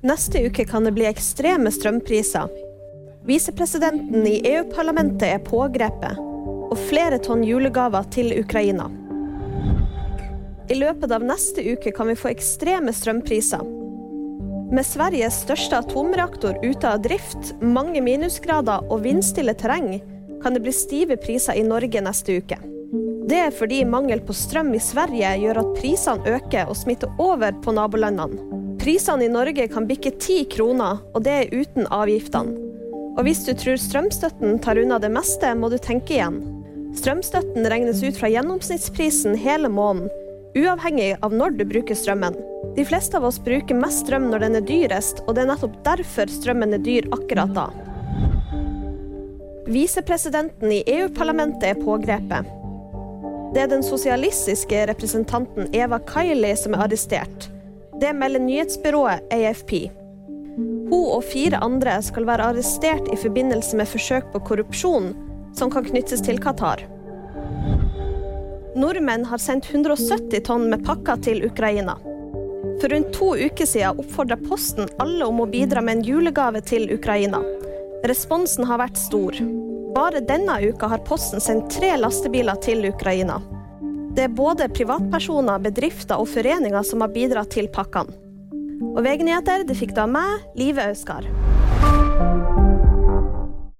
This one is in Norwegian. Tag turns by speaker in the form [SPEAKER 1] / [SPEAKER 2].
[SPEAKER 1] Neste uke kan det bli ekstreme strømpriser. Visepresidenten i EU-parlamentet er pågrepet, og flere tonn julegaver til Ukraina. I løpet av neste uke kan vi få ekstreme strømpriser. Med Sveriges største atomreaktor ute av drift, mange minusgrader og vindstille terreng, kan det bli stive priser i Norge neste uke. Det er fordi mangel på strøm i Sverige gjør at prisene øker og smitter over på nabolandene. Prisene i Norge kan bikke ti kroner, og det er uten avgiftene. Og hvis du tror strømstøtten tar unna det meste, må du tenke igjen. Strømstøtten regnes ut fra gjennomsnittsprisen hele måneden, uavhengig av når du bruker strømmen. De fleste av oss bruker mest strøm når den er dyrest, og det er nettopp derfor strømmen er dyr akkurat da. Visepresidenten i EU-parlamentet er pågrepet. Det er den sosialistiske representanten Eva Kaili som er arrestert. Det melder nyhetsbyrået AFP. Hun og fire andre skal være arrestert i forbindelse med forsøk på korrupsjon som kan knyttes til Qatar. Nordmenn har sendt 170 tonn med pakker til Ukraina. For rundt to uker siden oppfordra Posten alle om å bidra med en julegave til Ukraina. Responsen har vært stor. Bare denne uka har Posten sendt tre lastebiler til Ukraina. Det er både privatpersoner, bedrifter og foreninger som har bidratt til pakkene. Og VG-nyheter det fikk da meg, Live Auskar.